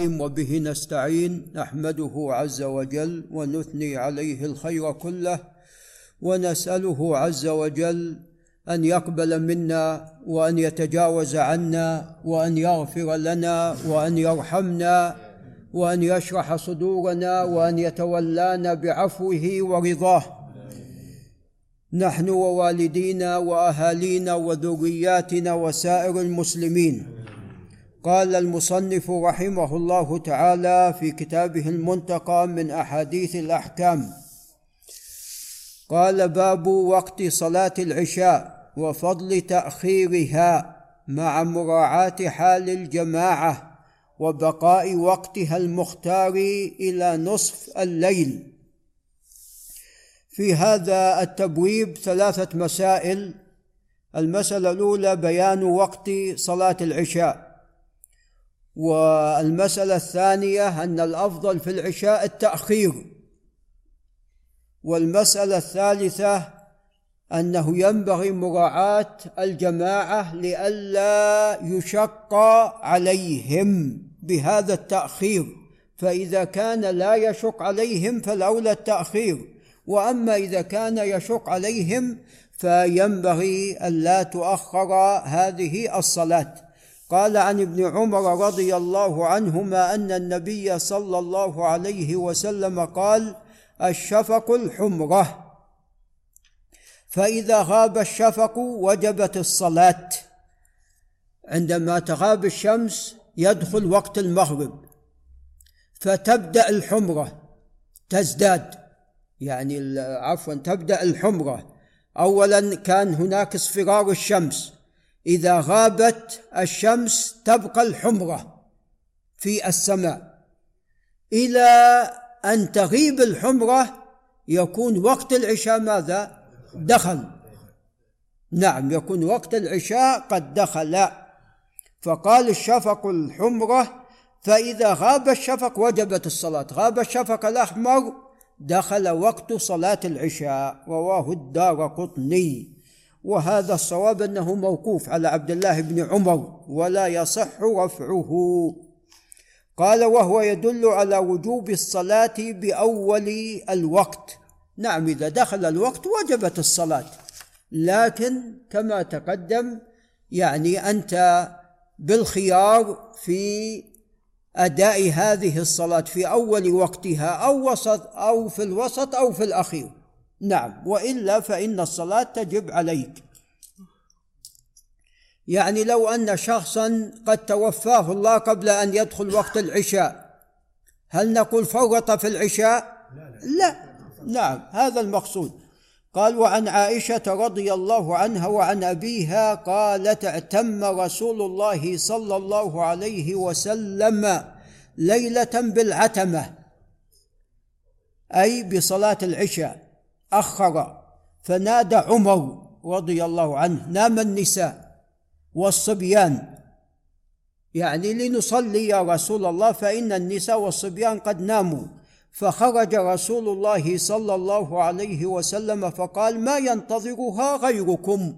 وبه نستعين نحمده عز وجل ونثني عليه الخير كله ونسأله عز وجل أن يقبل منا وأن يتجاوز عنا وأن يغفر لنا وأن يرحمنا وأن يشرح صدورنا وأن يتولانا بعفوه ورضاه. نحن ووالدينا وأهالينا وذرياتنا وسائر المسلمين. قال المصنف رحمه الله تعالى في كتابه المنتقى من أحاديث الأحكام. قال باب وقت صلاة العشاء وفضل تأخيرها مع مراعاة حال الجماعة وبقاء وقتها المختار إلى نصف الليل. في هذا التبويب ثلاثة مسائل. المسألة الأولى بيان وقت صلاة العشاء. والمسألة الثانية أن الأفضل في العشاء التأخير. والمسألة الثالثة أنه ينبغي مراعاة الجماعة لئلا يشق عليهم بهذا التأخير فإذا كان لا يشق عليهم فالأولى التأخير. وأما إذا كان يشق عليهم فينبغي ألا تؤخر هذه الصلاة. قال عن ابن عمر رضي الله عنهما أن النبي صلى الله عليه وسلم قال الشفق الحمرة. فإذا غاب الشفق وجبت الصلاة. عندما تغاب الشمس يدخل وقت المغرب. فتبدأ الحمرة تزداد. يعني عفوا تبدأ الحمرة. اولا كان هناك اصفرار الشمس. إذا غابت الشمس تبقى الحمرة في السماء. إلى أن تغيب الحمرة يكون وقت العشاء ماذا؟ دخل. نعم يكون وقت العشاء قد دخل. فقال الشفق الحمرة فإذا غاب الشفق وجبت الصلاة. غاب الشفق الأحمر دخل وقت صلاة العشاء. رواه الدار قطني. وهذا الصواب أنه موقوف على عبد الله بن عمر ولا يصح رفعه. قال وهو يدل على وجوب الصلاة بأول الوقت. نعم إذا دخل الوقت وجبت الصلاة. لكن كما تقدم يعني أنت بالخيار في أداء هذه الصلاة في أول وقتها أو وسط أو في الوسط أو في الأخير. نعم وإلا فإن الصلاة تجب عليك. يعني لو أن شخصا قد توفاه الله قبل أن يدخل وقت العشاء هل نقول فرط في العشاء؟ لا. نعم هذا المقصود. قال وعن عائشة رضي الله عنها وعن أبيها قالت اعتم رسول الله صلى الله عليه وسلم ليلة بالعتمة أي بصلاة العشاء. أخر فنادى عمر رضي الله عنه نام النساء والصبيان. يعني لنصلي يا رسول الله فإن النساء والصبيان قد ناموا. فخرج رسول الله صلى الله عليه وسلم فقال ما ينتظرها غيركم.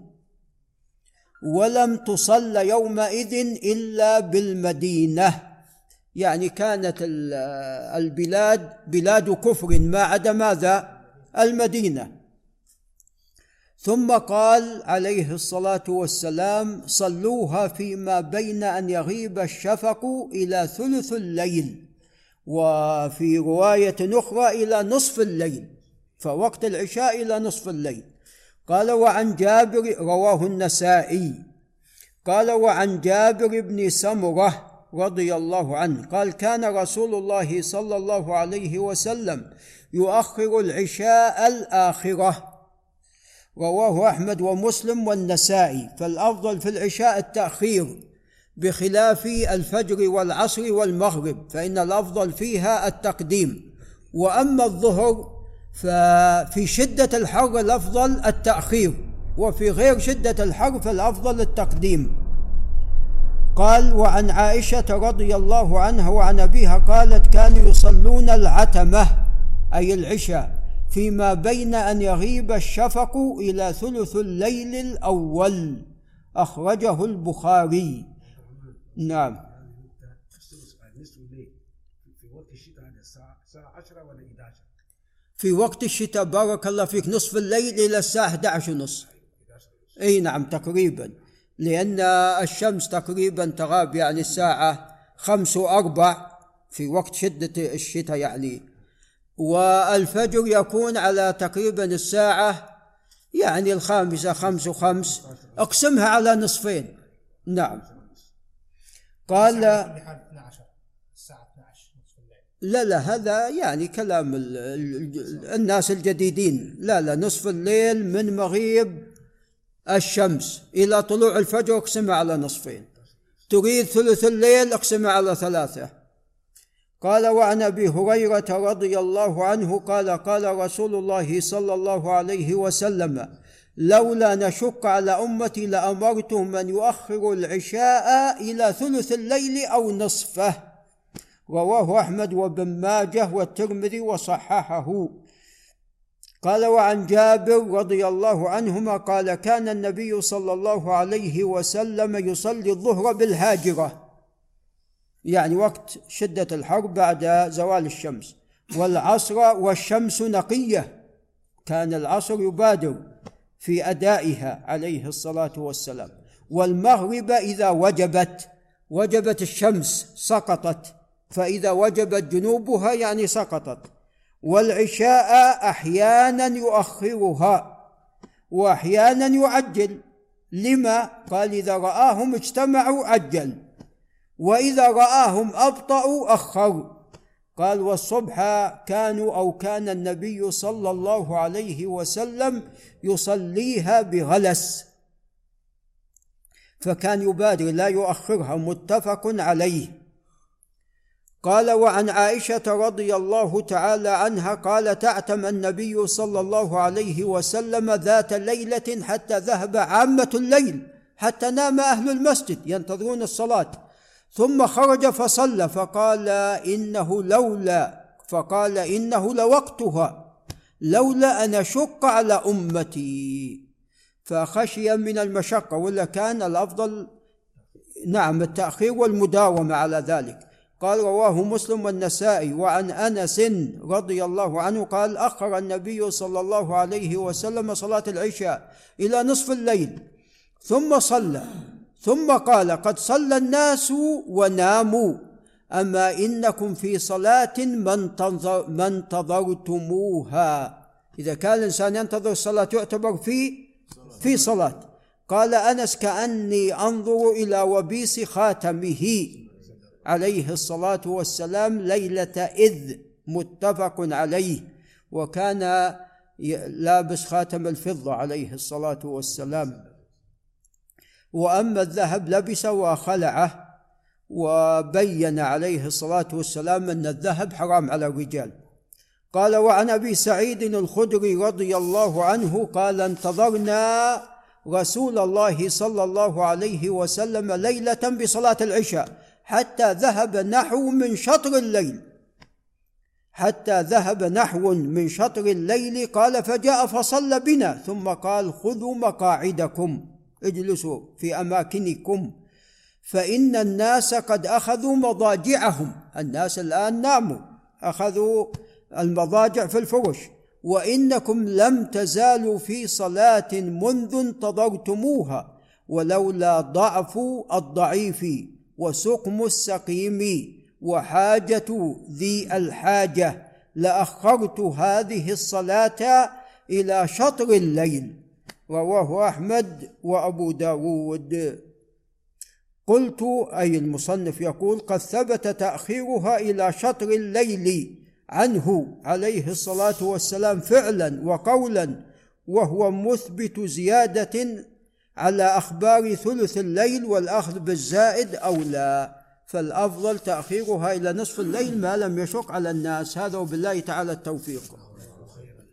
ولم تصل يومئذ إلا بالمدينة. يعني كانت البلاد بلاد كفر ما عدا ماذا؟ المدينة. ثم قال عليه الصلاة والسلام صلوها فيما بين أن يغيب الشفق إلى ثلث الليل وفي رواية أخرى إلى نصف الليل فوقت العشاء إلى نصف الليل. قال وعن جابر رواه النسائي. قال وعن جابر بن سمرة رضي الله عنه. قال كان رسول الله صلى الله عليه وسلم يؤخر العشاء الآخرة. رواه أحمد ومسلم والنسائي. فالأفضل في العشاء التأخير بخلاف الفجر والعصر والمغرب فإن الأفضل فيها التقديم. وأما الظهر ففي شدة الحر الأفضل التأخير وفي غير شدة الحر فالأفضل التقديم. قال وعن عائشة رضي الله عنها وعن أبيها قالت كانوا يصلون العتمة أي العشاء فيما بين أن يغيب الشفق إلى ثلث الليل الأول أخرجه البخاري. نعم. في وقت الشتاء هذا الساعة الساعة 10 ولا 11 في وقت الشتاء بارك الله فيك نصف الليل إلى الساعة 11 ونص أي نعم تقريبا. لأن الشمس تقريبا تغاب يعني الساعة خمس وأربع في وقت شدة الشتاء يعني. والفجر يكون على تقريبا الساعة يعني الخامسة خمس وخمس. أقسمها على نصفين. نعم. قال لا لا هذا يعني كلام الناس الجديدين. لا لا نصف الليل من مغيب الشمس إلى طلوع الفجر اقسمها على نصفين. تريد ثلث الليل اقسمها على ثلاثة. قال وعن أبي هريرة رضي الله عنه قال قال رسول الله صلى الله عليه وسلم لولا نشق على أمتي لأمرتهم أن يؤخروا العشاء إلى ثلث الليل أو نصفه. رواه أحمد وابن ماجه والترمذي وصححه. قال وعن جابر رضي الله عنهما قال كان النبي صلى الله عليه وسلم يصلي الظهر بالهاجرة. يعني وقت شدة الحر بعد زوال الشمس. والعصر والشمس نقية. كان العصر يبادر في أدائها عليه الصلاة والسلام. والمغرب إذا وجبت وجبت الشمس سقطت. فإذا وجبت جنوبها يعني سقطت. والعشاء أحيانا يؤخرها وأحيانا يعجل. لما؟ قال إذا رآهم اجتمعوا عجل وإذا رآهم أبطأوا أخروا. قال والصبح كانوا أو كان النبي صلى الله عليه وسلم يصليها بغلس فكان يبادر لا يؤخرها متفق عليه. قال وعن عائشة رضي الله تعالى عنها قال تعتم النبي صلى الله عليه وسلم ذات ليلة حتى ذهب عامة الليل حتى نام أهل المسجد ينتظرون الصلاة. ثم خرج فصلى فقال إنه لولا فقال إنه لوقتها لولا أن أشق على أمتي فخشي من المشقة ولا كان الأفضل نعم التأخير والمداومة على ذلك. قال رواه مسلم والنسائي وعن أنس رضي الله عنه قال أخر النبي صلى الله عليه وسلم صلاة العشاء إلى نصف الليل ثم صلى ثم قال قد صلى الناس وناموا أما إنكم في صلاة ما انتظرتموها. إذا كان الإنسان ينتظر الصلاة يعتبر في في صلاة. قال أنس كأني أنظر إلى وبيس خاتمه. عليه الصلاة والسلام ليلة إذ متفق عليه وكان لابس خاتم الفضة عليه الصلاة والسلام. وأما الذهب لبس وخلعه وبين عليه الصلاة والسلام أن الذهب حرام على الرجال. قال وعن أبي سعيد الخدري رضي الله عنه قال انتظرنا رسول الله صلى الله عليه وسلم ليلة بصلاة العشاء حتى ذهب نحو من شطر الليل. حتى ذهب نحو من شطر الليل قال فجاء فصلى بنا ثم قال خذوا مقاعدكم اجلسوا في أماكنكم فإن الناس قد أخذوا مضاجعهم. الناس الآن ناموا أخذوا المضاجع في الفرش وإنكم لم تزالوا في صلاة منذ انتظرتموها ولولا ضعف الضعيف وسقم السقيم وحاجة ذي الحاجة لأخرت هذه الصلاة إلى شطر الليل رواه أحمد وأبو داود. قلت أي المصنف يقول قد ثبت تأخيرها إلى شطر الليل عنه عليه الصلاة والسلام فعلا وقولا وهو مثبت زيادة على أخبار ثلث الليل والأخذ بالزائد أولى فالأفضل تأخيرها إلى نصف الليل ما لم يشق على الناس. هذا وبالله تعالى التوفيق.